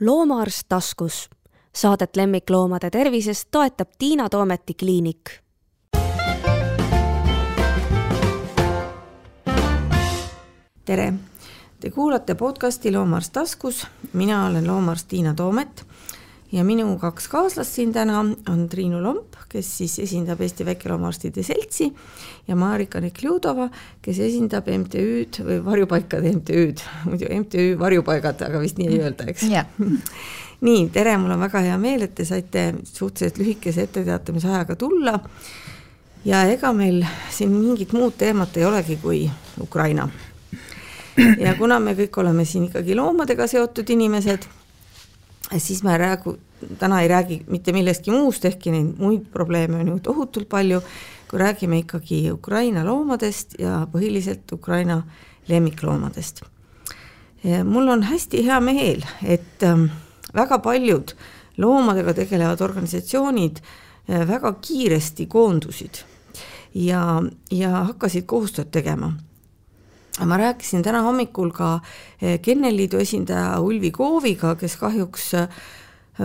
loomaarst taskus. Saadet lemmikloomade tervisest toetab Tiina Toometi kliinik. tere, te kuulate podcasti Loomaarst taskus, mina olen loomaarst Tiina Toomet ja minu kaks kaaslast siin täna on Triinu Lomp, kes siis esindab Eesti Väikeloomaarstide Seltsi ja Marika Nekljudova, kes esindab MTÜ-d või varjupaikade MTÜ-d, muidu MTÜ Varjupaigad, aga vist nii ei öelda, eks yeah. nii, tere, mul on väga hea meel, et te saite suhteliselt lühikese etteteatamise ajaga tulla. ja ega meil siin mingit muud teemat ei olegi kui Ukraina. ja kuna me kõik oleme siin ikkagi loomadega seotud inimesed siis ma ei räägi, täna ei räägi mitte millestki muust, ehkki neid muid probleeme on ju tohutult palju, kui räägime ikkagi Ukraina loomadest ja põhiliselt Ukraina lemmikloomadest. mul on hästi hea meel, et ähm, väga paljud loomadega tegelevad organisatsioonid äh, väga kiiresti koondusid ja, ja hakkasid koostööd tegema ma rääkisin täna hommikul ka eh, Kennelliidu esindaja Ulvi Kooviga, kes kahjuks eh,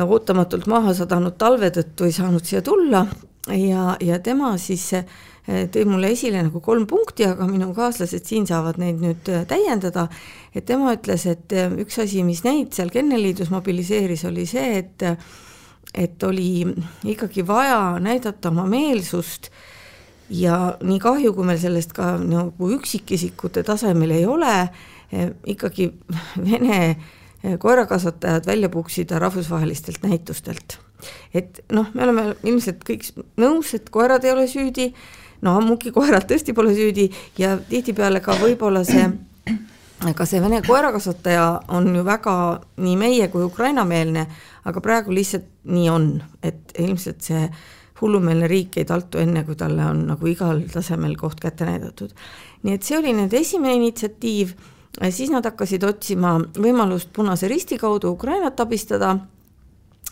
ootamatult maha sadanud talve tõttu ei saanud siia tulla ja, ja tema siis eh, tõi mulle esile nagu kolm punkti, aga minu kaaslased siin saavad neid nüüd täiendada. et tema ütles, et üks asi, mis neid seal Kennelliidus mobiliseeris, oli see, et et oli ikkagi vaja näidata oma meelsust äh, ja nii kahju, kui meil sellest ka nagu üksikisikute tasemel ei ole, eh, ikkagi Vene eh, koerakasvatajad välja puksida rahvusvahelistelt näitustelt. et noh, me oleme ilmselt kõik nõus, et koerad ei ole süüdi, no ammugi koerad tõesti pole süüdi ja tihtipeale ka võib-olla see ka see Vene koerakasvataja on ju väga nii meie kui Ukraina-meelne, aga praegu lihtsalt nii on, et ilmselt see äh, hullumeelne riik ei taltu enne, kui talle on nagu igal tasemel koht kätte näidatud. nii et see oli nende esimene initsiatiiv, siis nad hakkasid otsima võimalust Punase Risti kaudu Ukrainat abistada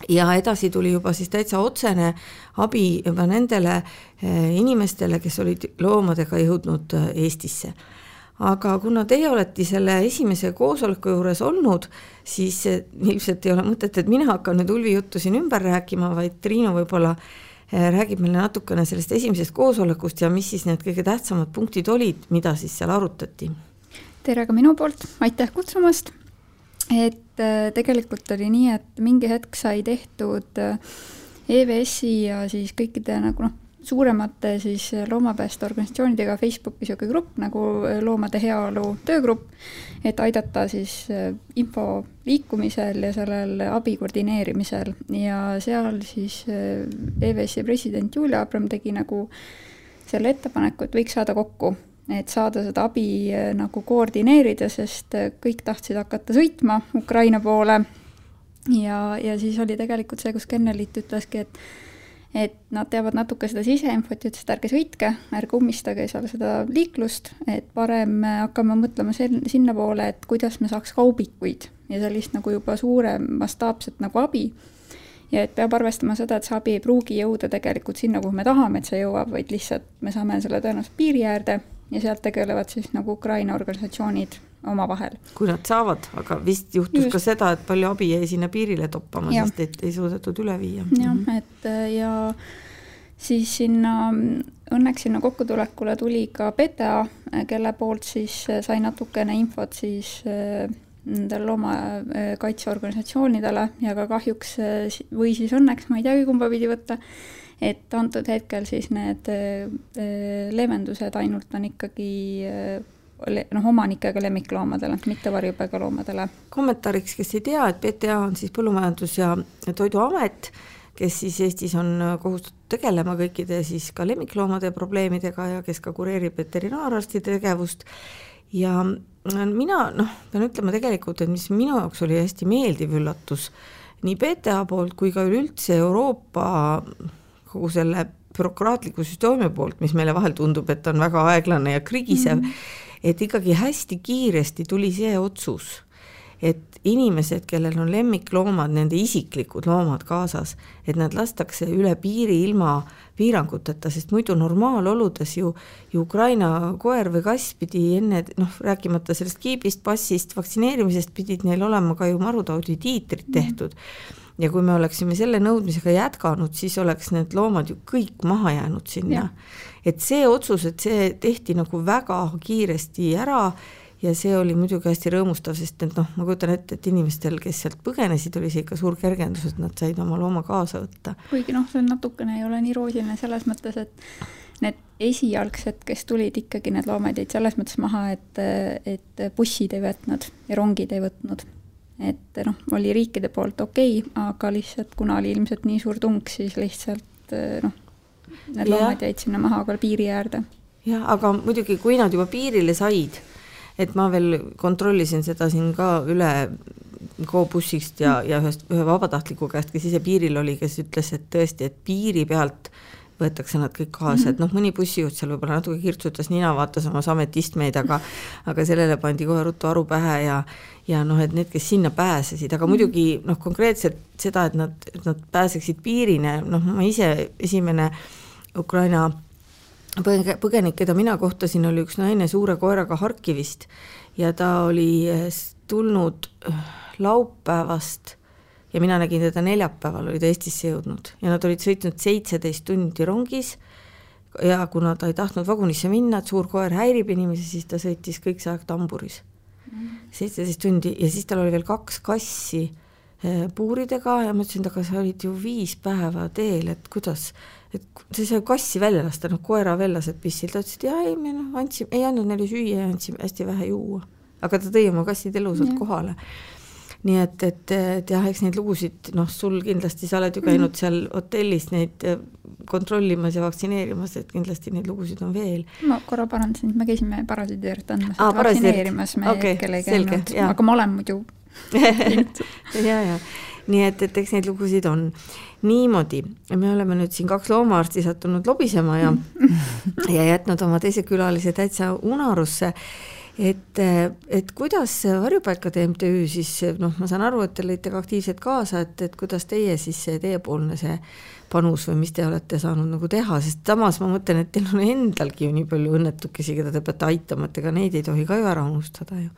ja edasi tuli juba siis täitsa otsene abi juba nendele eh, inimestele, kes olid loomadega jõudnud eh, Eestisse. aga kuna teie olete selle esimese koosoleku juures olnud, siis eh, ilmselt ei ole mõtet, et mina hakkan nüüd Ulvi juttu siin ümber rääkima, vaid Triinu võib-olla räägib meile natukene sellest esimesest koosolekust ja mis siis need kõige tähtsamad punktid olid, mida siis seal arutati? tere ka minu poolt, aitäh kutsumast. et äh, tegelikult oli nii, et mingi hetk sai tehtud EVS-i ja siis kõikide nagu noh, suuremate siis loomapääste organisatsioonidega Facebooki niisugune grupp nagu äh, Loomade Heaolu Töögrupp, et aidata siis äh, info liikumisel ja sellel abi koordineerimisel. Ja seal siis EVS-i president Julia Abram tegi nagu selle ettepaneku, et võiks saada kokku, et saada seda abi nagu koordineerida, sest kõik tahtsid hakata sõitma Ukraina poole. Ja, ja siis oli tegelikult see, kus Kennelit ütleski, et et nad teavad natuke seda siseinfot ja ütlesid, ärge sõitke, ärge ummistage seal seda liiklust, et parem hakkame mõtlema sen-, sinnapoole, et kuidas me saaks kaubikuid ja sellist nagu juba suurem mastaapset nagu abi. ja et peab arvestama seda, et see abi ei pruugi jõuda tegelikult sinna, kuhu me tahame, et see jõuab, vaid lihtsalt me saame selle tõenäoliselt piiri äärde ja sealt tegelevad siis nagu Ukraina organisatsioonid omavahel. kui nad saavad, aga vist juhtus Just. ka seda, et palju abi jäi sinna piirile toppama, sest et ei suudetud üle viia. jah, mhm. et ja siis sinna, õnneks sinna kokkutulekule tuli ka PTA, kelle poolt siis sai natukene infot siis äh, nendele loomakaitseorganisatsioonidele ja ka kahjuks või siis õnneks, ma ei teagi, kumba pidi võtta, et antud hetkel siis need äh, leevendused ainult on ikkagi äh, noh, omanikega lemmikloomadele, mitte varjupaigaloomadele. kommentaariks, kes ei tea, et PTA on siis Põllumajandus- ja Toiduamet, kes siis Eestis on kohustatud tegelema kõikide siis ka lemmikloomade probleemidega ja kes ka kureerib veterinaararstide tegevust ja mina noh, pean ütlema tegelikult, et mis minu jaoks oli hästi meeldiv üllatus, nii PTA poolt kui ka üleüldse Euroopa kogu selle bürokraatliku süsteemi poolt, mis meile vahel tundub, et on väga aeglane ja krigisev mm, -hmm et ikkagi hästi kiiresti tuli see otsus, et inimesed, kellel on lemmikloomad, nende isiklikud loomad kaasas, et nad lastakse üle piiri ilma piiranguteta, sest muidu normaaloludes ju, ju Ukraina koer või kass pidi enne, noh, rääkimata sellest kiibist, passist, vaktsineerimisest, pidid neil olema ka ju marutaudi tiitrid mhm. tehtud ja kui me oleksime selle nõudmisega jätkanud, siis oleks need loomad ju kõik maha jäänud sinna. Et see otsus, et see tehti nagu väga kiiresti ära ja see oli muidugi hästi rõõmustav, sest et noh, ma kujutan ette, et inimestel, kes sealt põgenesid, oli see ikka suur kergendus, et nad said oma looma kaasa võtta. kuigi noh, see on natukene ei ole nii roosiline selles mõttes, et need esialgsed, kes tulid ikkagi, need loomad jäid selles mõttes maha, et, et bussid ei võtnud ja rongid ei võtnud. et noh, oli riikide poolt okei okay,, aga lihtsalt kuna oli ilmselt nii suur tung, siis lihtsalt noh, need loomad jäid sinna maha ka piiri äärde. jah, aga muidugi, kui nad juba piirile said et ma veel kontrollisin seda siin ka üle Go-bussist ja, ja ühest, ühe vabatahtliku käest, kes ise piiril oli, kes ütles, et tõesti, et piiri pealt võetakse nad kõik kaasa, et noh, mõni bussijuht seal võib-olla natuke kirtsutas nina, vaatas oma sametistmeid, aga aga sellele pandi kohe ruttu aru pähe ja ja noh, et need, kes sinna pääsesid, aga muidugi noh, konkreetselt seda, et nad, et nad pääseksid piirini, noh, ma ise esimene Ukraina põge-, põgenik, keda mina kohtasin, oli üks naine suure koeraga Harkivist ja ta oli eh, tulnud eh, laupäevast ja mina nägin teda neljapäeval, oli ta Eestisse jõudnud ja nad olid sõitnud seitseteist tundi rongis ja kuna ta ei tahtnud vagunisse minna, et suur koer häirib inimesi, siis ta sõitis kõik see aeg tamburis. seitseteist tundi ja siis tal oli veel kaks kassi eh, puuridega ja ma ütlesin, et aga sa olid ju viis päeva teel, et kuidas et sa ei saa kassi välja lasta, noh koera veel lased pissil, ta ütles, et jaa, ei me noh, andsime, ei andnud neile süüa ja andsime hästi vähe juua. aga ta tõi oma kassid elusalt kohale. nii et, et, et jah, eks neid lugusid, noh, sul kindlasti, sa oled ju käinud mm seal hotellis neid eh, kontrollimas ja vaktsineerimas, et kindlasti neid lugusid on veel. ma korra parandasin, me käisime parasiidivert andmas ah,, vaktsineerimas me okay, hetkel ei käinud, aga ma olen muidu ja, ja nii et, et eks neid lugusid on. Niimoodi, me oleme nüüd siin kaks loomaarsti sattunud lobisema ja ja jätnud oma teise külalise täitsa unarusse. Et, et kuidas Varjupaikade MTÜ siis noh, ma saan aru, et te lõite ka aktiivselt kaasa, et, et kuidas teie siis teiepoolne see panus või mis te olete saanud nagu teha, sest samas ma mõtlen, et teil on endalgi ju nii palju õnnetukesi, keda te peate aitama, et ega neid ei tohi ka ju ära unustada ju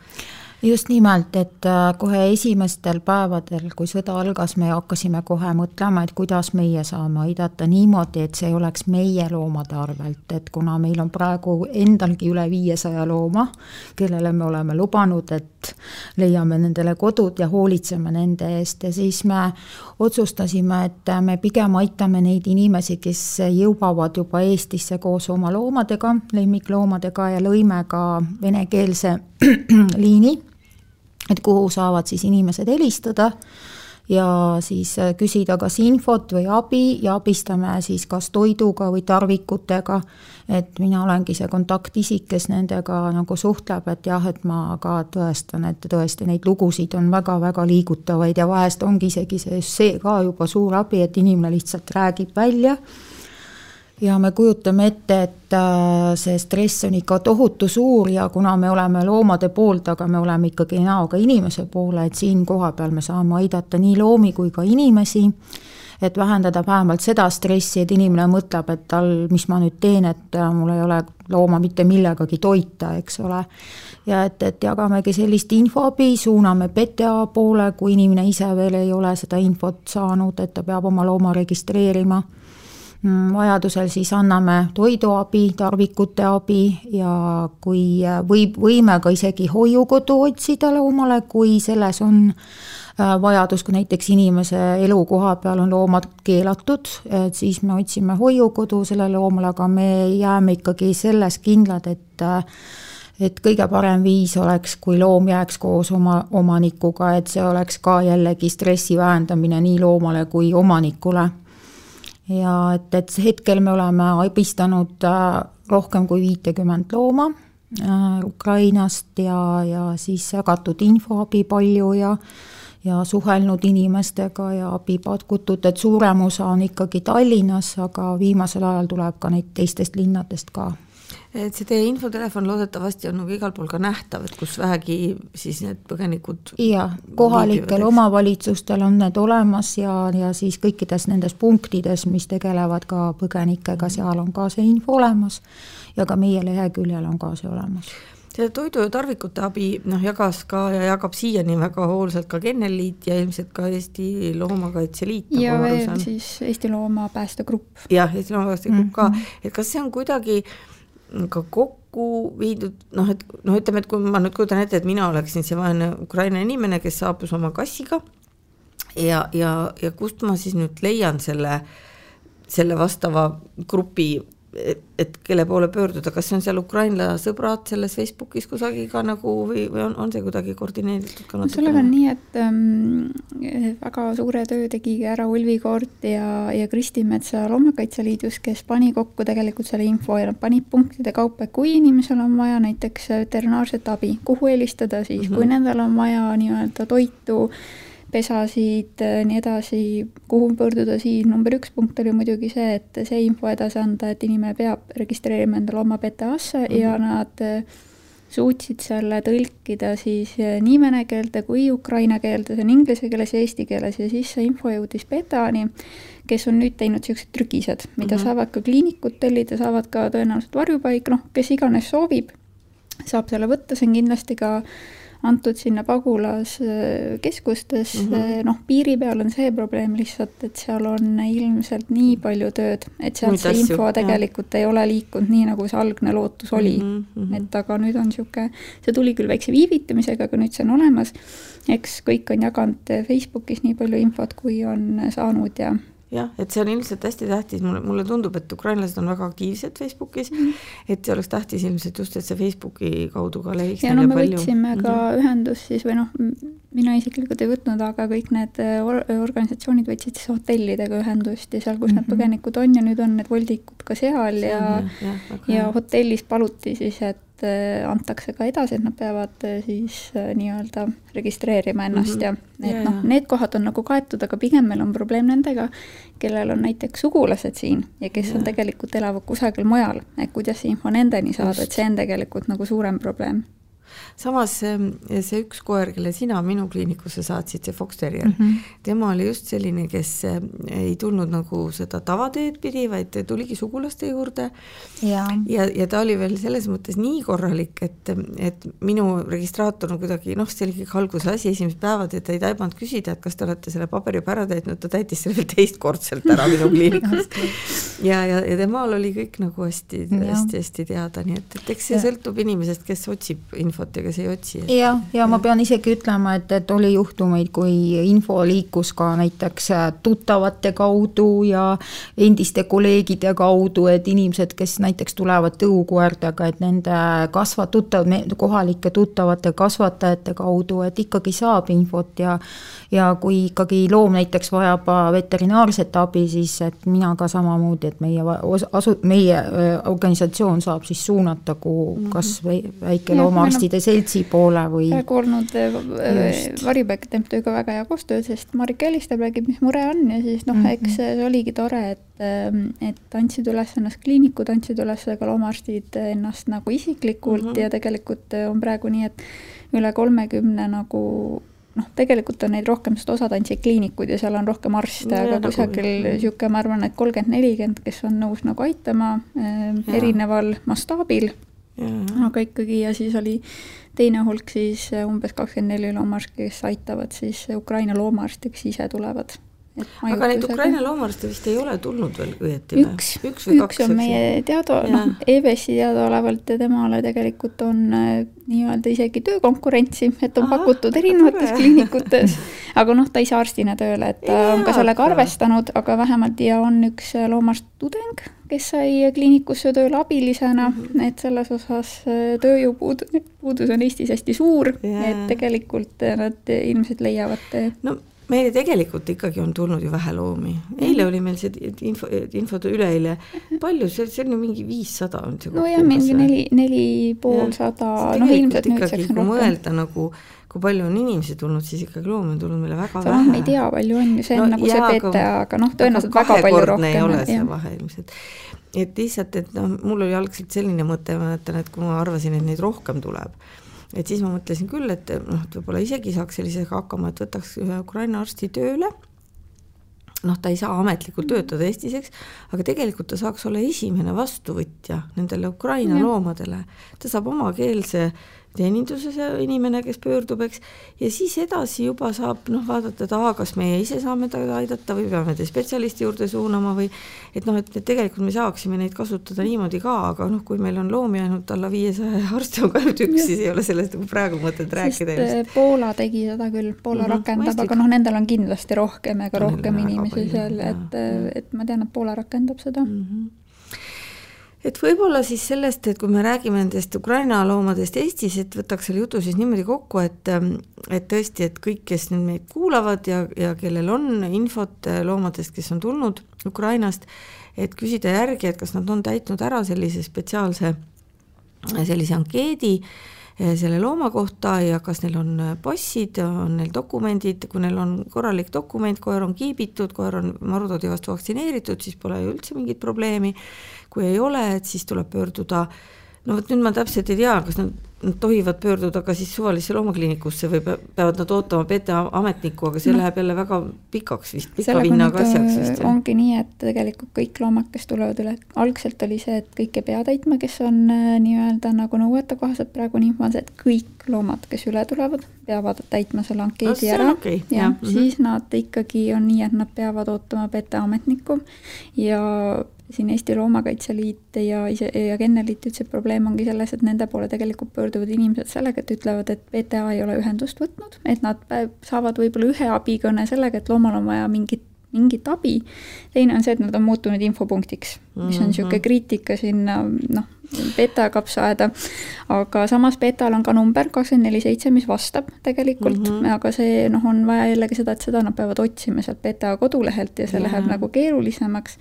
just nimelt, et äh, kohe esimestel päevadel, kui sõda algas, me hakkasime kohe mõtlema, et kuidas meie saame aidata niimoodi, et see oleks meie loomade arvelt, et kuna meil on praegu endalgi üle viiesaja looma, kellele me oleme lubanud, et leiame nendele kodud ja hoolitseme nende eest ja siis me otsustasime, et me pigem aitame neid inimesi, kes jõuavad juba Eestisse koos oma loomadega, lemmikloomadega ja lõime ka venekeelse liini et kuhu saavad siis inimesed helistada ja siis äh, küsida kas infot või abi ja abistame siis kas toiduga või tarvikutega. et mina olengi see kontaktisik, kes nendega nagu suhtleb, et jah, et ma ka tõestan, et tõesti neid lugusid on väga-väga liigutavaid ja vahest ongi isegi see, see ka juba suur abi, et inimene lihtsalt räägib välja ja me kujutame ette, et äh, see stress on ikka tohutu suur ja kuna me oleme loomade poolt, aga me oleme ikkagi näoga inimese poole, et siin kohapeal me saame aidata nii loomi kui ka inimesi, et vähendada vähemalt seda stressi, et inimene mõtleb, et tal, mis ma nüüd teen, et äh, mul ei ole looma mitte millegagi toita, eks ole. ja et, et jagamegi sellist infoabi, suuname PTA poole, kui inimene ise veel ei ole seda infot saanud, et ta peab oma looma registreerima vajadusel siis anname toiduabi, tarvikute abi ja kui võib, võime ka isegi hoiukodu otsida loomale, kui selles on äh, vajadus, kui näiteks inimese elukoha peal on loomad keelatud, et siis me otsime hoiukodu sellele loomale, aga me jääme ikkagi selles kindlad, et äh, et kõige parem viis oleks, kui loom jääks koos oma omanikuga, et see oleks ka jällegi stressi vähendamine nii loomale kui omanikule ja et, et hetkel me oleme abistanud äh, rohkem kui viitekümmet looma äh, Ukrainast ja, ja siis jagatud infoabi palju ja ja suhelnud inimestega ja abi pakutud, et suurem osa on ikkagi Tallinnas, aga viimasel ajal tuleb ka neid teistest linnadest ka et see teie infotelefon loodetavasti on nagu igal pool ka nähtav, et kus vähegi siis need põgenikud jaa, kohalikel omavalitsustel on need olemas ja, ja siis kõikides nendes punktides, mis tegelevad ka põgenikega, seal on ka see info olemas ja ka meie leheküljel on ka see olemas seda toidu ja tarvikute abi noh, jagas ka ja jagab siiani väga hoolsalt ka Kennelliit ja ilmselt ka Eesti Loomakaitse Liit. Nagu ja veel siis Eesti Loomapäästegrupp. jah, Eesti Loomapäästegrupp mm -hmm. ka, mhm. et kas see on kuidagi ka kokku viidud, noh, et noh, ütleme, et kui ma nüüd kujutan ette, et mina oleksin see vaene Ukraina inimene, kes saabus oma kassiga ja, ja, ja kust ma siis nüüd leian selle, selle vastava grupi et, et kelle poole pöörduda, kas on seal Ukraina sõbrad selles Facebookis kusagil ka nagu või, või on, on see kuidagi koordineeritud ka natuke? sellega on nii, et ähm, väga suure töö tegigi ära Ulvi Koort ja, ja Kristi Metsa Loomakaitse Liidus, kes pani kokku tegelikult selle info ja nad panid punktide kaupa, et kui inimesel on vaja näiteks veterinaarset abi, kuhu helistada siis mm, -hmm. kui nendel on vaja nii-öelda toitu pesasid, äh, nii edasi, kuhu pöörduda, siis number üks punkt oli muidugi see, et see info edasi anda, et inimene peab registreerima endale oma PTA-sse mm -hmm. ja nad äh, suutsid selle tõlkida siis äh, nii vene keelde kui ukraina keelde, see on inglise keeles ja eesti keeles ja siis see info jõudis PETA-ni, kes on nüüd teinud niisugused trükised, mida mm -hmm. saavad ka kliinikud tellida, saavad ka tõenäoliselt varjupaik, noh, kes iganes soovib, saab selle võtta, see on kindlasti ka äh, antud sinna pagulaskeskustesse mm, -hmm. noh, piiri peal on see probleem lihtsalt, et seal on ilmselt nii palju tööd, et sealt see info asju, tegelikult jah. ei ole liikunud nii, nagu see algne lootus oli mm. -hmm. et aga nüüd on niisugune, see tuli küll väikse viivitamisega, aga nüüd see on olemas. eks kõik on jaganud Facebookis nii palju infot, kui on saanud ja jah, et see on ilmselt hästi tähtis, mulle, mulle tundub, et ukrainlased on väga aktiivsed Facebookis mm, -hmm. et see oleks tähtis ilmselt just, et see Facebooki kaudu ka leviks ja no me palju. võtsime ka mm -hmm. ühendust siis või noh, mina isiklikult ei võtnud, aga kõik need äh, or organisatsioonid võtsid siis hotellidega ühendust ja seal, kus mm -hmm. need mhm. põgenikud on ja nüüd on need voldikud ka seal ja, ja, ja, ja hotellis paluti siis, et Äh, antakse ka edasi, et nad peavad äh, siis äh, nii-öelda registreerima ennast mm -hmm. ja et noh, need kohad on nagu kaetud, aga pigem meil on probleem nendega, kellel on näiteks sugulased siin ja kes ja. on tegelikult elavad kusagil mujal, et kuidas see info nendeni saada, et see on tegelikult nagu suurem probleem samas see üks koer, kelle sina minu kliinikusse saatsid, see Fox Terrier mm, -hmm. tema oli just selline, kes ei tulnud nagu seda tavateed pidi, vaid tuligi sugulaste juurde. ja, ja, ja ta oli veel selles mõttes nii korralik, et, et minu registraator on kuidagi noh, see oli kõik alguse asi, esimesed päevad, et ta ei taibanud küsida, et kas te olete selle paberi juba ära täitnud, ta täitis selle veel teistkordselt ära minu kliinikus ja, ja, ja temal oli kõik nagu hästi-hästi-hästi teada, nii et, et eks see ja. sõltub inimesest, kes otsib infot ja kes ei otsi. jah, ja ma pean isegi ütlema, et, et oli juhtumeid, kui info liikus ka näiteks äh, tuttavate kaudu ja endiste kolleegide kaudu, et inimesed, kes näiteks tulevad tõukoertega, et nende kasva-, tuttav, kohalike tuttavate kasvatajate kaudu, et ikkagi saab infot ja ja kui ikkagi loom näiteks vajab äh, veterinaarset abi, siis et mina ka samamoodi, et meie asu-, meie äh, organisatsioon saab siis suunata, kuhu mhm. kas väikeloomaarstide seltsi poole või? praegu olnud äh, Varjupaik teeb tööga väga hea koostööd, sest Marika helistab, räägib, mis mure on ja siis noh mm, -hmm. eks see oligi tore, et, ähm, et andsid üles ennast kliinikud, andsid üles ka loomaarstid ennast nagu isiklikult mm -hmm. ja tegelikult on praegu nii, et üle kolmekümne nagu noh, tegelikult on neid rohkem, sest osad andsid kliinikud ja seal on rohkem arste, aga nagu kusagil niisugune, ma arvan, et kolmkümmend, nelikümmend, kes on nõus nagu aitama äh, erineval mastaabil aga ikkagi ja siis oli teine hulk siis äh, umbes kakskümmend neli loomaarsti, kes aitavad siis Ukraina loomaarste, kes ise tulevad. Aga neid Ukraina loomaarste vist ei ole tulnud veel õieti või? üks, üks, või üks kaks, on meie teada, noh, EBS-i teadaolevalt ja temale tegelikult on äh, nii-öelda isegi töökonkurentsi, et on Aha, pakutud erinevates tore. kliinikutes, aga noh, ta ei saa arstina tööle, et ta on ka sellega arvestanud, aga vähemalt ja on üks äh, loomaarst tudeng, kes sai kliinikusse tööle abilisena mm, -hmm. et selles osas äh, tööjõupuudus, puudus on Eestis hästi suur, et tegelikult nad ilmselt leiavad no meile tegelikult ikkagi on tulnud ju vähe loomi, eile oli meil see info, info üleeile, palju see, see on ju mingi viissada on see. nojah, mingi neli, neli poolsada, noh ilmselt nüüdseks on rohkem. mõelda nagu, kui palju on inimesi tulnud, siis ikkagi loomi on tulnud meile väga Sa, vähe. ma ei tea, palju on ju, see on no, nagu jaa, see PTA, aga noh, tõenäoliselt väga palju rohkem. ei ole see vahe ilmselt et lihtsalt, et noh, mul oli algselt selline mõte, ma mäletan, et kui ma arvasin, et neid rohkem tuleb, et siis ma mõtlesin küll, et noh, et võib-olla isegi saaks sellisega hakkama, et võtaks ühe Ukraina arsti tööle noh, ta ei saa ametlikult töötada Eestis, eks, aga tegelikult ta saaks olla esimene vastuvõtja nendele Ukraina ja. loomadele. ta saab omakeelse teeninduses inimene, kes pöördub, eks, ja siis edasi juba saab noh, vaadata, et aa, kas meie ise saame teda aidata või peame ta spetsialisti juurde suunama või et noh, et, tegelikult me saaksime neid kasutada niimoodi ka, aga noh, kui meil on loomi ainult alla viiesaja arsti on ka ainult üks, siis ei ole sellest nagu praegu mõtet rääkida. Eh, Poola tegi seda küll, Poola mm -hmm, rakendab, aga noh, nendel on kindlasti rohkem ega rohkem inimesi seal, et, et ma tean, et Poola rakendab seda. Mm. -hmm et võib-olla siis sellest, et kui me räägime nendest Ukraina loomadest Eestis, et võtaks selle jutu siis niimoodi kokku, et ähm, et tõesti, et kõik, kes nüüd meid kuulavad ja, ja kellel on infot äh, loomadest, kes on tulnud Ukrainast, et küsida järgi, et kas nad on täitnud ära sellise spetsiaalse sellise ankeedi selle looma kohta ja kas neil on äh, passid, on neil dokumendid, kui neil on korralik dokument, koer on kiibitud, koer on marutaudi vastu vaktsineeritud, siis pole ju üldse mingit probleemi. Kui ei ole, et siis tuleb pöörduda no vot nüüd ma täpselt ei tea, kas nad, nad tohivad pöörduda ka siis suvalisse loomakliinikusse või peavad nad ootama PTA ametnikku, aga see no. läheb jälle väga pikaks vist, pika vinnaga asjaks vist. ongi nii, et tegelikult kõik loomad, kes tulevad üle, algselt oli see, et kõik ei pea täitma, kes on äh, nii-öelda nagu nõuetekohased, praegu on info, et kõik loomad, kes üle tulevad, peavad täitma selle ankeedi no, ära okay. ja, ja mm -hmm. siis nad ikkagi on nii, et nad peavad ootama PTA ametnikku ja siin Eesti Loomakaitse Liit ja ise, ja Kenneliit ütles, et probleem ongi selles, et nende poole tegelikult pöörduvad inimesed sellega, et ütlevad, et VTA ei ole ühendust võtnud, et nad saavad võib-olla ühe abikõne sellega, et loomal on vaja mingit mingit abi. teine on see, et nad on muutunud infopunktiks, mis on niisugune mhm. kriitika sinna noh, beta kapsaaeda, aga samas betal on ka number kakskümmend neli seitse, mis vastab tegelikult mm, -hmm. aga see noh, on vaja jällegi seda, et seda nad peavad otsima sealt beta kodulehelt ja see yeah. läheb nagu keerulisemaks.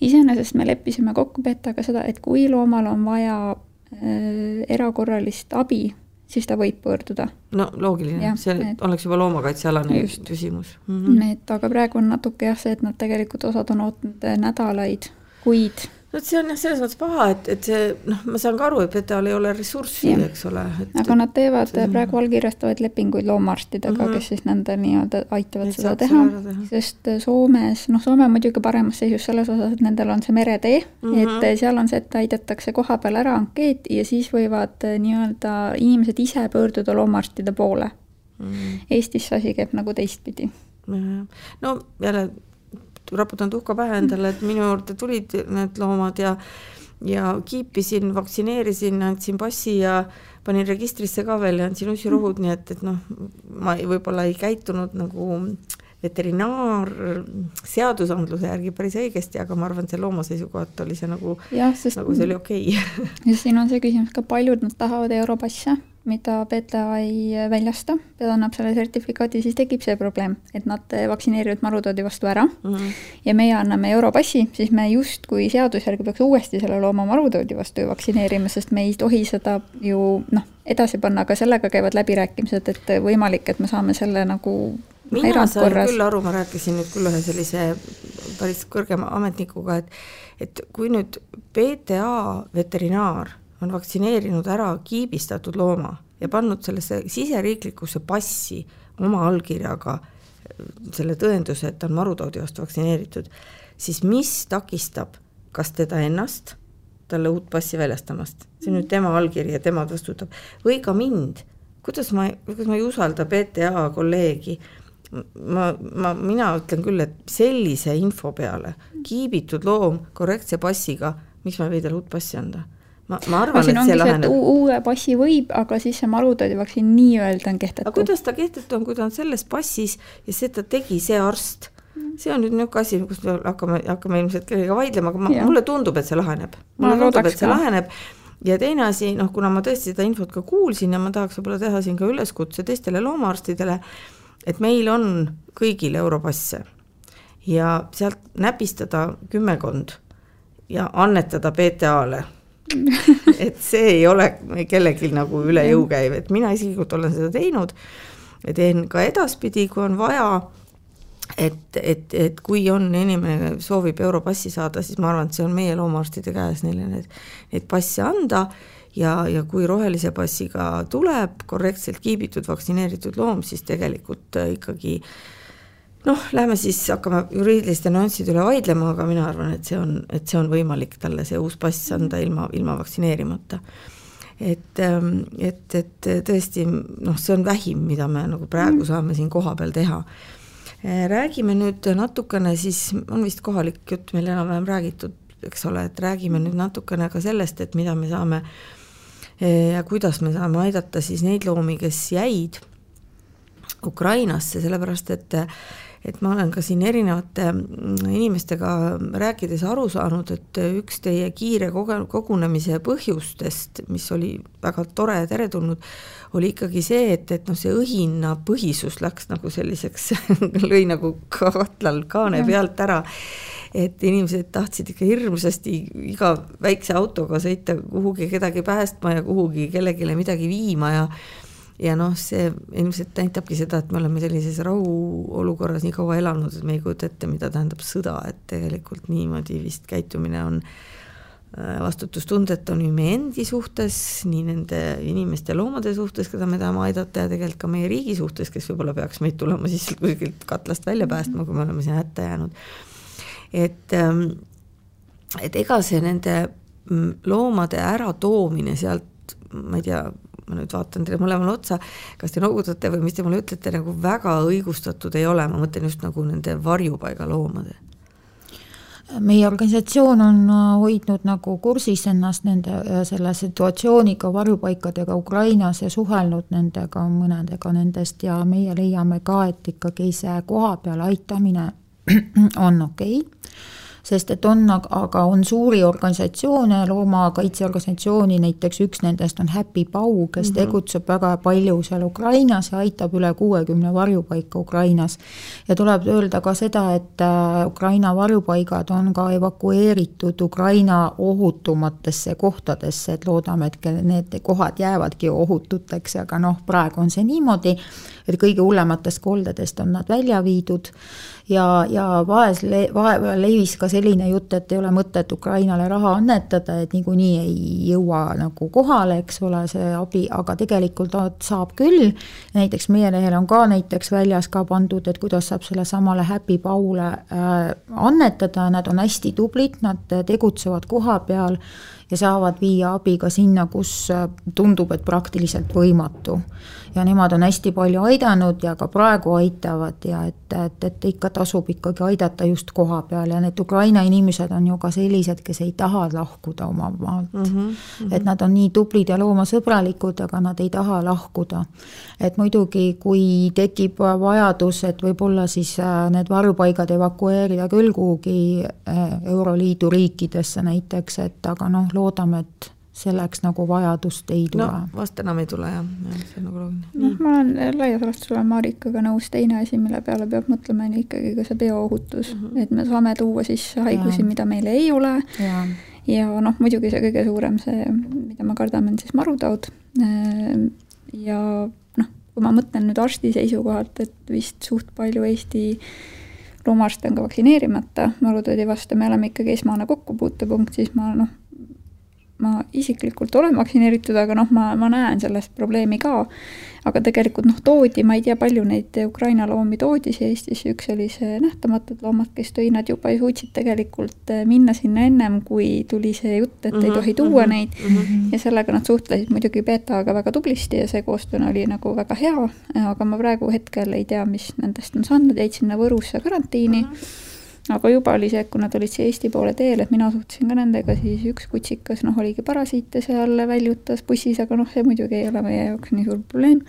iseenesest me leppisime kokku betaga seda, et kui loomal on vaja äh, erakorralist abi siis ta võib pöörduda. no loogiline, see et, oleks juba loomakaitsealane küsimus mm. -hmm. et aga praegu on natuke jah, see, et nad tegelikult osad on ootanud nädalaid, kuid no see on jah, selles mõttes paha, et, et see noh, ma saan ka aru, et PTA-l ei ole ressurssi, eks ole. aga nad teevad see... praegu allkirjastavad lepinguid loomaarstidega mm, -hmm. kes siis nende nii-öelda aitavad et seda teha, teha., sest Soomes, noh, Soome on muidugi paremas seisus selles osas, et nendel on see meretee mm, -hmm. et seal on see, et täidetakse koha peal ära ankeet ja siis võivad eh, nii-öelda inimesed ise pöörduda loomaarstide poole mm. -hmm. Eestis see asi käib nagu teistpidi. no jälle raputan tuhka pähe endale, et minu juurde tulid need loomad ja ja kiipisin, vaktsineerisin, andsin passi ja panin registrisse ka veel ja andsin ussirohud, nii et, et noh, ma võib-olla ei käitunud nagu veterinaarseadusandluse järgi päris õigesti, aga ma arvan, et see looma seisukohalt oli see nagu, nagu see oli okei okay. ja siin on see küsimus ka, paljud nad tahavad Europasse mida PTA ei väljasta, PTA annab selle sertifikaadi, siis tekib see probleem, et nad vaktsineerivad marutoodi vastu ära. Mm -hmm. ja meie anname Europassi, siis me justkui seaduse järgi peaks uuesti selle looma marutoodi vastu vaktsineerima, sest me ei tohi seda ju noh, edasi panna, aga sellega käivad läbirääkimised, et võimalik, et me saame selle nagu mina sain küll aru, ma rääkisin nüüd küll ühe sellise päris kõrgema ametnikuga, et et kui nüüd PTA veterinaar on vaktsineerinud ära kiibistatud looma ja pannud sellesse siseriiklikusse passi oma allkirjaga äh, selle tõenduse, et ta on marutaudi vastu vaktsineeritud, siis mis takistab kas teda ennast talle uut passi väljastamast, see on nüüd tema allkiri ja tema vastutab, või ka mind, kuidas ma, kuidas ma ei usalda PTA kolleegi, ma, ma, mina ütlen küll, et sellise info peale kiibitud loom korrektse passiga, miks ma ei või talle uut passi anda ma, ma arvan, et see laheneb. uue passi võib, aga siis see marutaudivaktsiin nii-öelda on kehtetu. aga kuidas ta kehtetu on, kui ta on selles passis ja seda tegi see arst? see on nüüd niisugune asi, kus me hakkame, hakkame ilmselt kellegagi vaidlema, aga ma, mulle tundub, et see laheneb. mulle tundub, et see laheneb ja teine asi, noh, kuna ma tõesti seda infot ka kuulsin ja ma tahaks võib-olla teha siin ka üleskutse teistele loomaarstidele, et meil on kõigil Europasse ja sealt näpistada kümmekond ja annetada PTA-le et see ei ole kellelgi nagu üle jõu käiv, et mina isiklikult olen seda teinud ja teen ka edaspidi, kui on vaja. et, et, et kui on inimene soovib Europassi saada, siis ma arvan, et see on meie loomaarstide käes neile need, neid passe anda. Ja, ja kui rohelise passiga tuleb korrektselt kiibitud vaktsineeritud loom, siis tegelikult äh, ikkagi noh, lähme siis hakkame juriidiliste nüansside üle vaidlema, aga mina arvan, et see on, et see on võimalik talle see uus pass anda ilma, ilma vaktsineerimata. Et, ähm, et, et tõesti noh, see on vähim, mida me nagu praegu saame siin kohapeal teha. Eh, räägime nüüd natukene siis, on vist kohalik jutt meil enam-vähem räägitud, eks ole, et räägime nüüd natukene ka sellest, et mida me saame eh, ja kuidas me saame aidata siis neid loomi, kes jäid Ukrainasse, sellepärast et et ma olen ka siin erinevate mm, inimestega rääkides aru saanud, et üks teie kiire koge-, kogunemise põhjustest, mis oli väga tore ja teretulnud, oli ikkagi see, et, et noh, see õhinapõhisus läks nagu selliseks lõi nagu katlal kaane pealt ära. Et inimesed tahtsid ikka hirmsasti iga väikse autoga sõita kuhugi kedagi päästma ja kuhugi kellelegi midagi viima ja ja noh, see ilmselt näitabki seda, et me oleme sellises rahuolukorras nii kaua elanud, et me ei kujuta ette, mida tähendab sõda, et tegelikult niimoodi vist käitumine on äh, vastutustundetu nii meie endi suhtes, nii nende inimeste loomade suhtes, keda me tahame aidata ja tegelikult ka meie riigi suhtes, kes võib-olla peaks meid tulema siis kuskilt katlast välja päästma, kui me oleme siin hätta jäänud. et, ähm, et ega see nende mm, loomade äratoomine sealt, ma ei tea, ma nüüd vaatan teile mõlemale otsa, kas te noogutate või mis te mulle ütlete, nagu väga õigustatud ei ole, ma mõtlen just nagu nende varjupaigaloomade meie organisatsioon on äh, hoidnud nagu kursis ennast nende äh, selle situatsiooniga, varjupaikadega Ukrainas ja suhelnud nendega, mõnedega nendest ja meie leiame ka, et ikkagi see kohapeal aitamine on okei. okay sest et on, aga on suuri organisatsioone, loomakaitseorganisatsiooni, näiteks üks nendest on Happy Pau, kes mm -hmm. tegutseb väga palju seal Ukrainas ja aitab üle kuuekümne varjupaika Ukrainas. ja tuleb öelda ka seda, et äh, Ukraina varjupaigad on ka evakueeritud Ukraina ohutumatesse kohtadesse, et loodame, et need kohad jäävadki ohututeks, aga noh, praegu on see niimoodi, et kõige hullematest koldedest on nad välja viidud ja, ja vaes, vahepeal levis ka selline jutt, et ei ole mõtet Ukrainale raha annetada, et niikuinii ei jõua nagu kohale, eks ole, see abi, aga tegelikult saab küll. näiteks meie lehel on ka näiteks väljas ka pandud, et kuidas saab sellesamale Happy Paule äh, annetada, nad on hästi tublid, nad tegutsevad koha peal ja saavad viia abi ka sinna, kus äh, tundub, et praktiliselt võimatu ja nemad on hästi palju aidanud ja ka praegu aitavad ja et, et, et ikka tasub ikkagi aidata just koha peal ja need Ukraina inimesed on ju ka sellised, kes ei taha lahkuda oma maalt mm. -hmm. et nad on nii tublid ja loomasõbralikud, aga nad ei taha lahkuda. et muidugi, kui tekib vajadus, et võib-olla siis äh, need varjupaigad evakueerida küll kuhugi äh, Euroliidu riikidesse näiteks, et aga noh, loodame, et selleks nagu vajadust ei tule. no vast enam ei tule jah, jah, see on nagu loogiline. noh, ma olen laias laastus olen Marikaga nõus, teine asi, mille peale peab mõtlema, on ikkagi ka see bioohutus mm, -hmm. et me saame tuua sisse haigusi, mida meil ei ole ja, ja noh, muidugi see kõige suurem, see, mida me kardame, on siis marutaud. Ehm, ja noh, kui ma mõtlen nüüd arsti seisukohalt, et vist suht palju Eesti loomaarste on ka vaktsineerimata marutaudi vastu, me oleme ikkagi esmane kokkupuutepunkt, siis ma noh, ma isiklikult olen vaktsineeritud, aga noh, ma, ma näen sellest probleemi ka. aga tegelikult noh, toodi, ma ei tea, palju neid Ukraina loomi toodi siia Eestisse, üks oli see Nähtamatud loomad, kes tõi, nad juba suutsid tegelikult eh, minna sinna ennem, kui tuli see jutt, et mm -hmm, ei mhm, tohi tuua mm -hmm, neid mm. -hmm. ja sellega nad suhtlesid muidugi betaga väga tublisti ja see koostöö oli nagu väga hea, aga ma praegu hetkel ei tea, mis nendest on saanud, jäid sinna Võrusse karantiini mm. -hmm aga juba oli see, kui nad olid siia Eesti poole teel, et mina suhtlesin ka nendega, siis üks kutsikas noh, oligi parasiite seal väljutas bussis, aga noh, see muidugi ei ole meie jaoks nii suur probleem.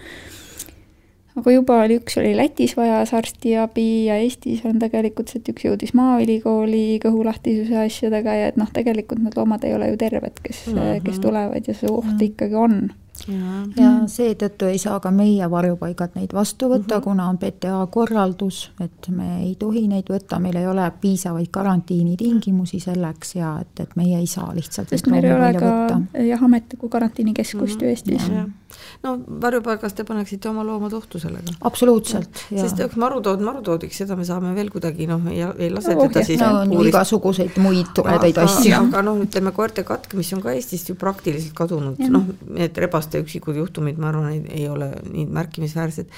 aga juba oli, üks oli Lätis vajas arstiabi ja Eestis on tegelikult see, et üks jõudis Maaülikooli kõhulahtisuse asjadega ja et noh, tegelikult need loomad ei ole ju terved, kes mm, -hmm. kes tulevad ja see oht mm -hmm. ikkagi on ja, ja seetõttu ei saa ka meie varjupaigad neid vastu võtta mm, -hmm. kuna on PTA korraldus, et me ei tohi neid võtta, meil ei ole piisavaid karantiinitingimusi selleks ja et, et meie ei saa lihtsalt sest meil ei ole ka võtta. jah, ametlikku karantiinikeskust mm -hmm. ju Eestis. No varjupaigas te paneksite oma loomad ohtu sellega. absoluutselt. sest eks marutood marutoodiks, seda me saame veel kuidagi noh, ei, ei lase no, teda siis no, on igasuguseid muid toredaid asju. aga noh, ütleme koerte katk, mis on ka Eestist ju praktiliselt kadunud, noh, need rebaste üksikud juhtumid, ma arvan, ei ole nii märkimisväärsed.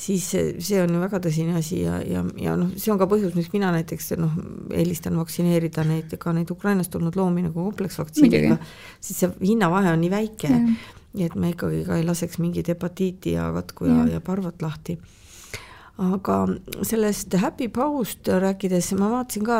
Siis see on ju väga tõsine asi ja, ja, ja noh, see on ka põhjus, miks mina näiteks noh, eelistan vaktsineerida neid, ka neid Ukrainast tulnud loomi nagu kompleksvaktsiiniga, siis see hinnavahe on nii väike, nii et me ikkagi ka ei laseks mingit hepatiiti ja katku ja, ja, parvat lahti aga sellest Happy Pau'st rääkides ma vaatasin ka,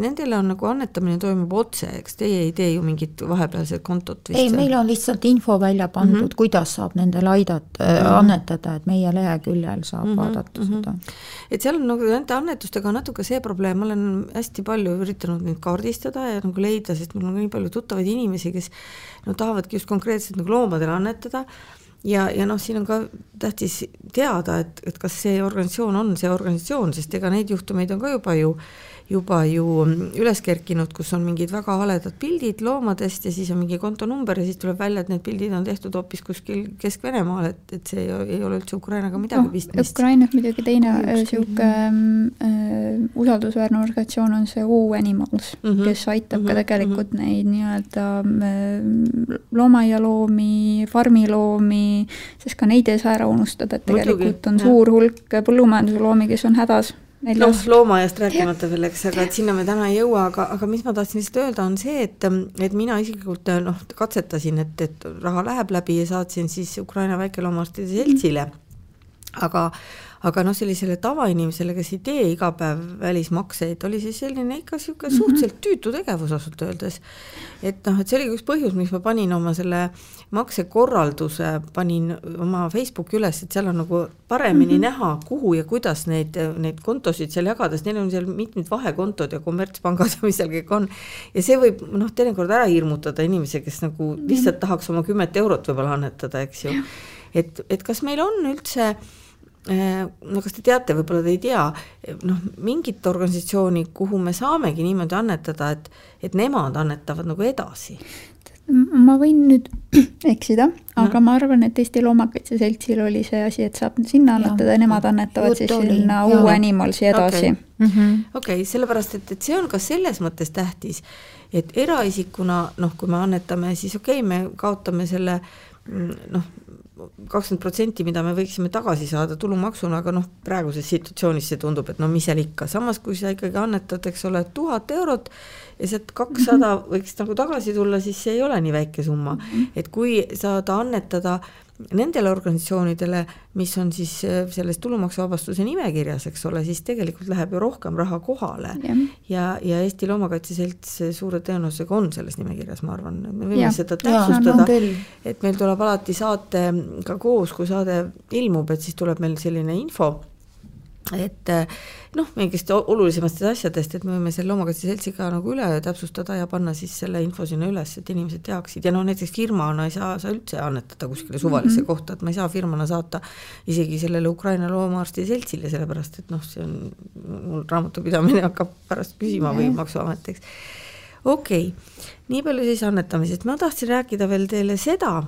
nendele on nagu annetamine toimub otse, eks teie ei tee ju mingit vahepealset kontot vist? ei, meil on lihtsalt info välja pandud mm, -hmm. kuidas saab nendele aidata mm, -hmm. annetada, et meie leheküljel saab mm -hmm. vaadata mm -hmm. seda. et seal on nagu nende annetustega natuke see probleem, ma olen hästi palju üritanud neid kaardistada ja nagu leida, sest mul on nii palju tuttavaid inimesi, kes no tahavadki just konkreetselt nagu loomadele annetada. Ja, ja noh, siin on ka tähtis teada, et, et kas see organisatsioon on see organisatsioon, sest ega neid juhtumeid on ka juba ju juba ju üles kerkinud, kus on mingid väga haledad pildid loomadest ja siis on mingi kontonumber ja siis tuleb välja, et need pildid on tehtud hoopis kuskil Kesk-Venemaal, et, et see ei, ei ole üldse Ukrainaga midagi no, pistmist. Ukrainas muidugi teine niisugune äh, usaldusväärne organisatsioon on see U-Animals mm, -hmm. kes aitab mm -hmm. ka mhm, tegelikult mm -hmm. neid nii-öelda äh, loomaaialoomi, farmiloomi, sest ka neid ei saa ära unustada, et tegelikult Muidugi, on suur hulk põllumajandusloomi, kes on hädas noh, loomaaiast rääkimata veel, eks, aga et sinna me täna ei jõua, aga, aga mis ma tahtsin lihtsalt öelda, on see, et, et mina isiklikult noh, katsetasin, et, et raha läheb läbi ja saatsin siis Ukraina väikeloomaarstide seltsile. aga aga noh, sellisele tavainimesele, kes ei tee iga päev välismakseid, oli see selline ikka niisugune mhm. suhteliselt tüütu tegevus ausalt öeldes. et noh, et see oli üks põhjus, miks ma panin oma selle maksekorralduse, panin oma Facebooki üles, et seal on nagu paremini mm -hmm. näha, kuhu ja kuidas neid, neid kontosid seal jagada, sest neil on seal mitmed vahekontod ja kommertspangad ja mis seal kõik on. ja see võib noh, teinekord ära hirmutada inimese, kes nagu lihtsalt tahaks oma kümmet eurot võib-olla annetada, eks ju. et, et kas meil on üldse Äh, no kas te teate, võib-olla te ei tea, noh, mingit organisatsiooni, kuhu me saamegi niimoodi annetada, et, et nemad annetavad nagu edasi? ma võin nüüd eksida, aga no. ma arvan, et Eesti Loomakaitse Seltsil oli see asi, et saab sinna annetada ja nemad annetavad Jutt siis oli. sinna uue Animalsi edasi. okei -hmm. okay,, sellepärast et, et see on ka selles mõttes tähtis, et eraisikuna noh, kui me annetame, siis okei okay,, me kaotame selle mm, noh, kakskümmend protsenti, mida me võiksime tagasi saada tulumaksuna, aga noh, praeguses situatsioonis see tundub, et no mis seal ikka, samas kui sa ikkagi annetad, eks ole, tuhat eurot ja sealt kakssada mhm. võiks nagu tagasi tulla, siis see ei ole nii väike summa. Mhm. et kui saada annetada nendele organisatsioonidele, mis on siis äh, selles tulumaksuvabastuse nimekirjas, eks ole, siis tegelikult läheb ju rohkem raha kohale. ja, ja Eesti Loomakaitse Selts suure tõenäosusega on selles nimekirjas, ma arvan, me võime ja. seda täpsustada, et meil tuleb alati saatega koos, kui saade ilmub, et siis tuleb meil selline info et eh, noh, mingist olulisematest asjadest, et me võime selle Loomakaitse Seltsiga nagu üle täpsustada ja panna siis selle info sinna üles, et inimesed teaksid ja noh, näiteks firmana ei saa sa üldse annetada kuskile suvalisse mm -hmm. kohta, et ma ei saa firmana saata isegi sellele Ukraina loomaarsti seltsile, sellepärast et noh, see on, mul raamatupidamine hakkab pärast küsima või Maksuamet, eks. okei okay., nii palju siis annetamisest, ma tahtsin rääkida veel teile seda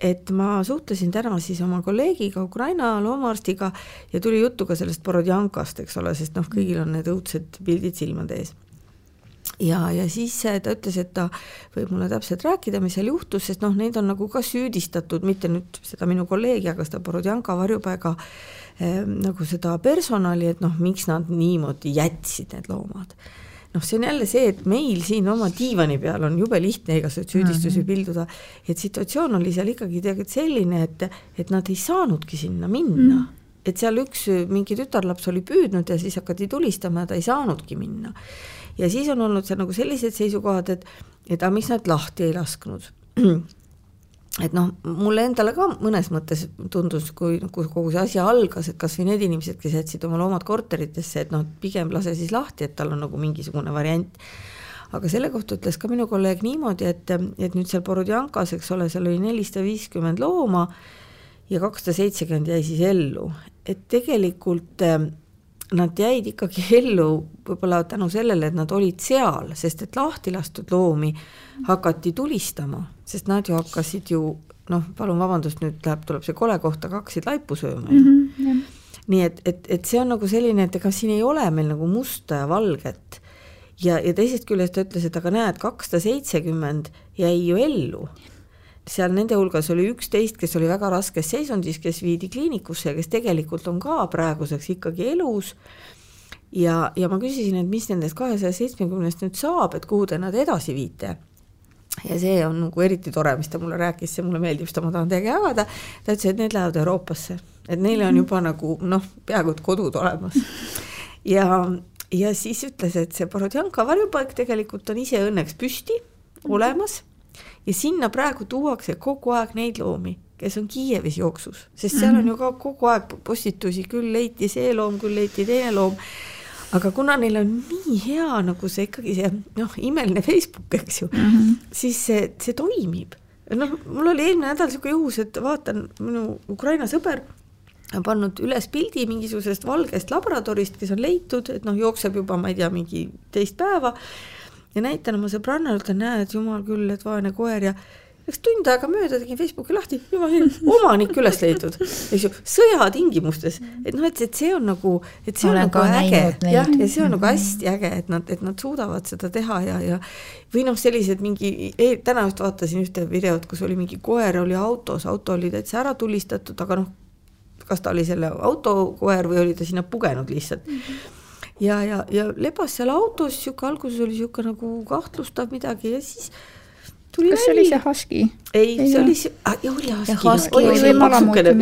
et ma suhtlesin täna siis oma kolleegiga, Ukraina loomaarstiga ja tuli juttu ka sellest Borodjankast, eks ole, sest noh, kõigil on need õudsed pildid silmade ees. Ja, ja siis ta ütles, et ta võib mulle täpselt rääkida, mis seal juhtus, sest noh, neid on nagu ka süüdistatud, mitte nüüd seda minu kolleegi, aga seda Borodjanka varjupaiga eh, nagu seda personali, et noh, miks nad niimoodi jätsid, need loomad noh, see on jälle see, et meil siin oma diivani peal on jube lihtne igasuguseid süüdistusi mm -hmm. pilduda, et situatsioon oli seal ikkagi tegelikult selline, et, et nad ei saanudki sinna minna mm. -hmm et seal üks mingi tütarlaps oli püüdnud ja siis hakati tulistama ja ta ei saanudki minna. ja siis on olnud seal nagu sellised seisukohad, et, et aga miks nad lahti ei lasknud et noh, mulle endale ka mõnes mõttes tundus, kui, kui kogu see asi algas, et kas või need inimesed, kes jätsid oma loomad korteritesse, et noh, pigem lase siis lahti, et tal on nagu mingisugune variant. aga selle kohta ütles ka minu kolleeg niimoodi, et, et nüüd seal Borodjankas, eks ole, seal oli nelisada viiskümmend looma ja kakssada seitsekümmend jäi siis ellu, et tegelikult nad jäid ikkagi ellu võib-olla tänu sellele, et nad olid seal, sest et lahti lastud loomi hakati tulistama, sest nad ju hakkasid ju noh, palun vabandust, nüüd läheb, tuleb see kole koht, aga hakkasid laipu sööma mm. -hmm, nii et, et, et see on nagu selline, et ega siin ei ole meil nagu musta ja valget. ja, ja teisest küljest ta ütles, et aga näed, kakssada seitsekümmend jäi ju ellu seal nende hulgas oli üksteist, kes oli väga raskes seisundis, kes viidi kliinikusse kes tegelikult on ka praeguseks ikkagi elus. ja, ja ma küsisin, et mis nendest kahesaja seitsmekümnest nüüd saab, et kuhu te nad edasi viite ja see on nagu eriti tore, mis ta mulle rääkis, see mulle meeldib, seda ma tahan teiega jagada. ta ütles, et need lähevad Euroopasse, et neile on juba nagu noh, peaaegu et kodud olemas. ja, ja siis ütles, et see Borodjanka varjupaik tegelikult on ise õnneks püsti olemas ja sinna praegu tuuakse kogu aeg neid loomi, kes on Kiievis jooksus, sest seal on ju ka kogu aeg postitusi, küll leiti see loom, küll leiti teine loom aga kuna neil on nii hea nagu see ikkagi see noh, imeline Facebook, eks ju mm, -hmm. siis see, see toimib. noh, mul oli eelmine nädal niisugune juhus, et vaatan, minu Ukraina sõber on pannud üles pildi mingisugusest valgest labradorist, kes on leitud, et noh, jookseb juba, ma ei tea, mingi teist päeva ja näitan oma sõbrannale, ütlen, näed, jumal küll, et vaene koer ja läks tund aega mööda, tegin Facebooki lahti, omanik üles leitud, eks ju, sõjatingimustes, et noh, et, et see on nagu, et see Olen on nagu äge, jah, ja see on nagu hästi äge, et nad, et nad suudavad seda teha ja, ja või noh, sellised mingi e,, täna just vaatasin ühte videot, kus oli mingi koer oli autos, auto oli täitsa ära tulistatud, aga noh, kas ta oli selle autokoer või oli ta sinna pugenud lihtsalt. mm. -hmm ja, ja, ja lebas seal autos, sihuke alguses oli sihuke nagu kahtlustav midagi ja siis tuli kas see oli see Husky? ei, see oli see ah,, oli Husky. Oli see maksukene,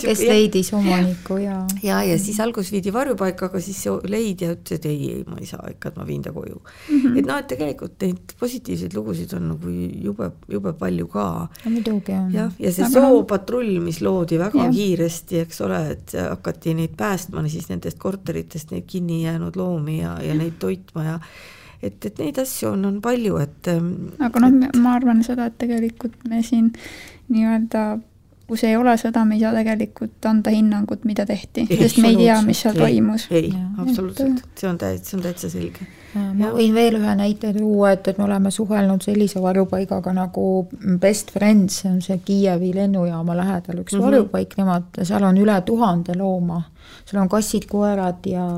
kes leidis omaniku ja. ja, ja siis alguses viidi varjupaika, aga siis see leidja ütles, et ei, ei, ma ei saa ikka, et ma viin ta koju mm. -hmm. et noh, et tegelikult neid positiivseid lugusid on nagu jube, jube palju ka. muidugi on. jah, ja see soopatrull, mis loodi väga ja. kiiresti, eks ole, et hakati neid päästma siis nendest korteritest neid kinni jäänud loomi ja, ja neid toitma ja et, et neid asju on, on palju, et. Ähm, aga noh et..., ma arvan seda, et tegelikult me siin nii-öelda kus ei ole sõda, me ei saa tegelikult anda hinnangut, mida tehti, sest me ei tea, mis seal ei, toimus. ei, absoluutselt, see on täitsa, see on täitsa selge. ma võin veel ühe näite tuua, et, et me oleme suhelnud sellise varjupaigaga nagu Best Friends, see on see Kiievi lennujaama lähedal üks mm -hmm. varjupaik, nemad, seal on üle tuhande looma. seal on kassid-koerad ja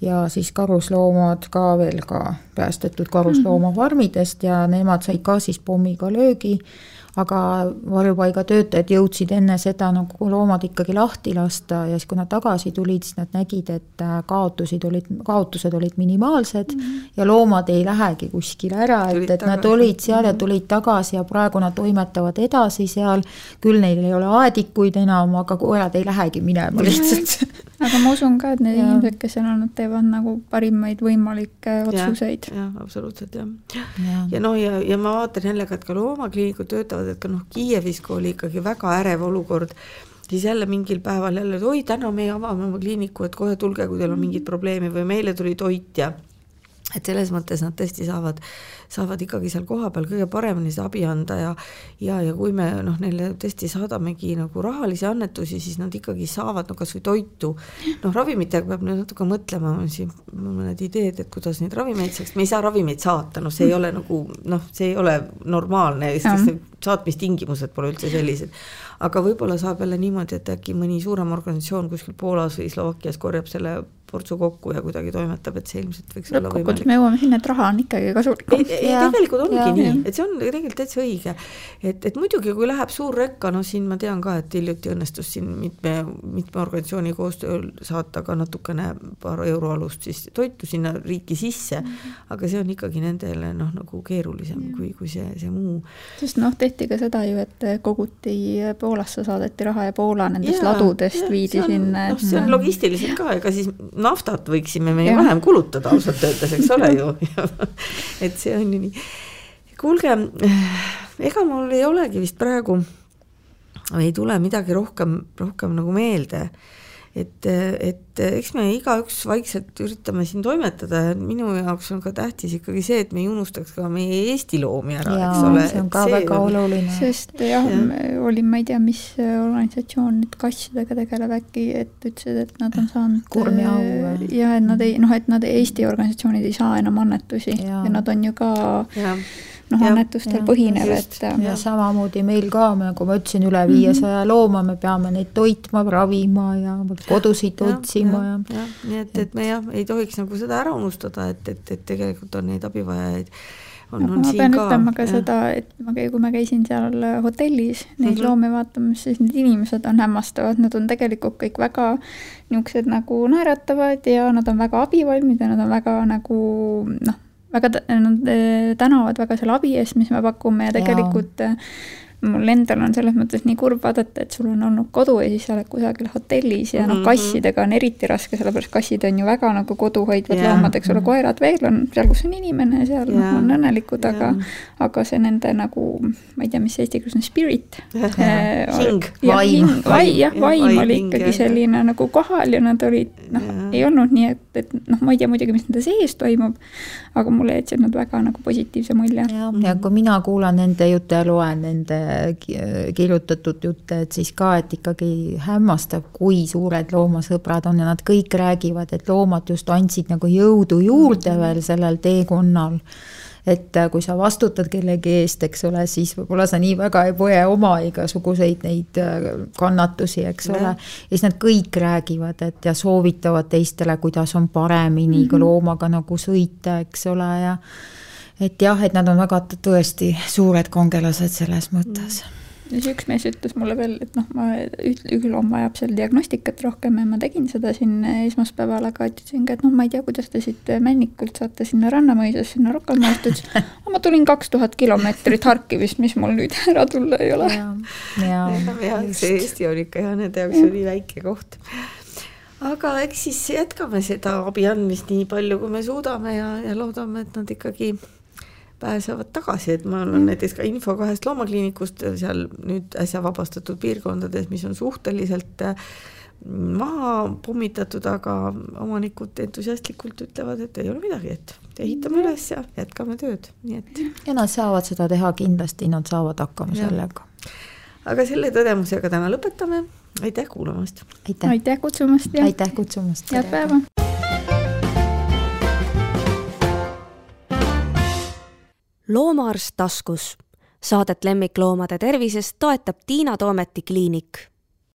ja siis karusloomad ka veel ka päästetud karusloomafarmidest ja nemad said ka siis pommiga löögi. Aga varjupaiga töötajad jõudsid enne seda nagu loomad ikkagi lahti lasta ja siis, kui nad tagasi tulid, siis nad nägid, et äh, kaotusid olid, kaotused olid minimaalsed mm -hmm. ja loomad ei lähegi kuskile ära, et, et nad olid seal ja mhm. tulid tagasi ja praegu nad toimetavad edasi seal, küll neil ei ole aedikuid enam, aga koerad ei lähegi minema lihtsalt aga ma usun ka, et need ja. inimesed, kes seal on, nad teevad nagu parimaid võimalikke otsuseid. jah, absoluutselt jah. ja, ja noh, ja, ja ma vaatan jälle ka, et ka loomakliinikud töötavad et ka noh, Kiievis, kui oli ikkagi väga ärev olukord, siis jälle mingil päeval jälle, et oi, täna me avame oma kliiniku, et kohe tulge, kui teil on mingit probleemi või meile tuli toit ja et selles mõttes nad tõesti saavad, saavad ikkagi seal kohapeal kõige paremini seda abi anda ja ja, ja kui me noh, neile tõesti saadamegi nagu rahalisi annetusi, siis nad ikkagi saavad no kas või toitu. noh, ravimitega peab nüüd natuke mõtlema, siin mõned ideed, et kuidas neid ravimeid saaks, me ei saa ravimeid saata, noh, see ei ole nagu noh, see ei ole normaalne, saatmistingimused pole üldse sellised aga võib-olla saab jälle niimoodi, et äkki mõni suurem organisatsioon kuskil Poolas või Slovakkias korjab selle portsu kokku ja kuidagi toimetab, et see ilmselt võiks olla võimalik. me jõuame sinna, et raha on ikkagi kasulikum. tegelikult ongi ja, nii, et see on tegelikult täitsa õige. et, et muidugi, kui läheb suur rekka, no siin ma tean ka, et hiljuti õnnestus siin mitme, mitme organisatsiooni koostööl saata ka natukene paar euroalust siis toitu sinna riiki sisse mm, -hmm. aga see on ikkagi nendele noh, nagu keerulisem ja. kui, kui see, see muu. sest noh, tehti ka seda ju, et koguti Poolasse saadeti raha ja Poola nendest ja, ladudest ja, viidi on, sinna. noh, see on logistiliselt ka, ega siis naftat võiksime me ju vähem kulutada ausalt öeldes, eks ole ju et see on ju nii. kuulge, ega mul ei olegi vist praegu, ei tule midagi rohkem, rohkem nagu meelde. Et, et eks me igaüks vaikselt üritame siin toimetada ja minu jaoks on ka tähtis ikkagi see, et me ei unustaks ka meie Eesti loomi ära, eks ole. see on ka see väga on... oluline. sest jah ja., olin, ma ei tea, mis organisatsioon nüüd kassidega tegeleb äkki, et ütlesid, et nad on saanud kurmiau. ja et nad ei, noh, et nad Eesti organisatsioonid ei saa enam annetusi ja, ja nad on ju ka ja noh, annetustel põhinev, et. ja samamoodi meil ka, nagu ma ütlesin, üle viiesaja mm -hmm. looma, me peame neid toitma, ravima ja kodusid ja, otsima ja, ja. ja nii et, et me jah, ei tohiks nagu seda ära unustada, et, et, et tegelikult on neid abivajajaid on, on ma pean ka, ütlema ka ja. seda, et ma, kui ma käisin seal hotellis neid mm -hmm. loomi vaatamas, siis need inimesed on hämmastavad, nad on tegelikult kõik väga niisugused nagu naeratavad ja nad on väga abivalmid ja nad on väga nagu noh väga, nad eh, tänavad väga selle abi eest, mis me pakume ja tegelikult ja mul endal on selles mõttes nii kurb vaadata, et sul on olnud kodu ja siis sa oled kusagil hotellis ja mm -hmm. noh, mhm. kassidega on eriti raske, sellepärast kassid on ju väga nagu koduhoidvad yeah. loomad, eks ole, koerad veel on seal, kus on inimene, seal yeah. noh, on õnnelikud, aga yeah. aga see nende nagu, ma ei tea, mis eesti keeles on, spirit äh,. hing, vaim. vai, jah, vaim oli ikkagi selline nagu kohal ja nad olid noh yeah., ei olnud nii, et, et noh, ma ei tea muidugi, mis nende sees toimub, aga mulle jätsid nad väga nagu positiivse mulje. ja, ja kui mina kuulan nende jutte ja loen nende kirjutatud jutte, et siis ka, et ikkagi hämmastab, kui suured loomasõbrad on ja nad kõik räägivad, et loomad just andsid nagu jõudu juurde veel sellel teekonnal et äh, kui sa vastutad kellegi eest, eks ole, siis võib-olla sa nii väga ei poe oma igasuguseid neid äh, kannatusi, eks ole. ja siis nad kõik räägivad, et ja soovitavad teistele, kuidas on paremini mm -hmm. loomaga nagu sõita, eks ole, ja et jah, et nad on väga tõesti suured kangelased selles mõttes. Mm. Siis üks mees ütles mulle veel, et noh, ma, üülom vajab seal diagnostikat rohkem ja ma tegin seda siin esmaspäeval, aga ütlesin ka, et noh, ma ei tea, kuidas te siit Männikult saate sinna Rannamõisast, sinna Rocca al Mar'st, ütles, ma tulin kaks tuhat kilomeetrit Harkivist, mis mul nüüd ära tulla ei ole. ja, ja, ja see Eesti on ikka jah, nende jaoks oli väike koht. Aga eks siis jätkame seda abi andmist nii palju, kui me suudame ja, ja loodame, et nad ikkagi pääsevad tagasi, et mul on näiteks ka info kahest loomakliinikust seal nüüd äsja vabastatud piirkondades, mis on suhteliselt äh, maha pommitatud, aga omanikud entusiastlikult ütlevad, et ei ole midagi, et ehitame üles ja jätkame tööd, nii et. ja nad saavad seda teha kindlasti, nad saavad hakkama ja. sellega. aga selle tõdemusega täna lõpetame, aitäh kuulamast! aitäh, aitäh kutsumast ja aitäh kutsumast! head päeva! Loomaarst taskus. Saadet lemmikloomade tervisest toetab Tiina Toometi kliinik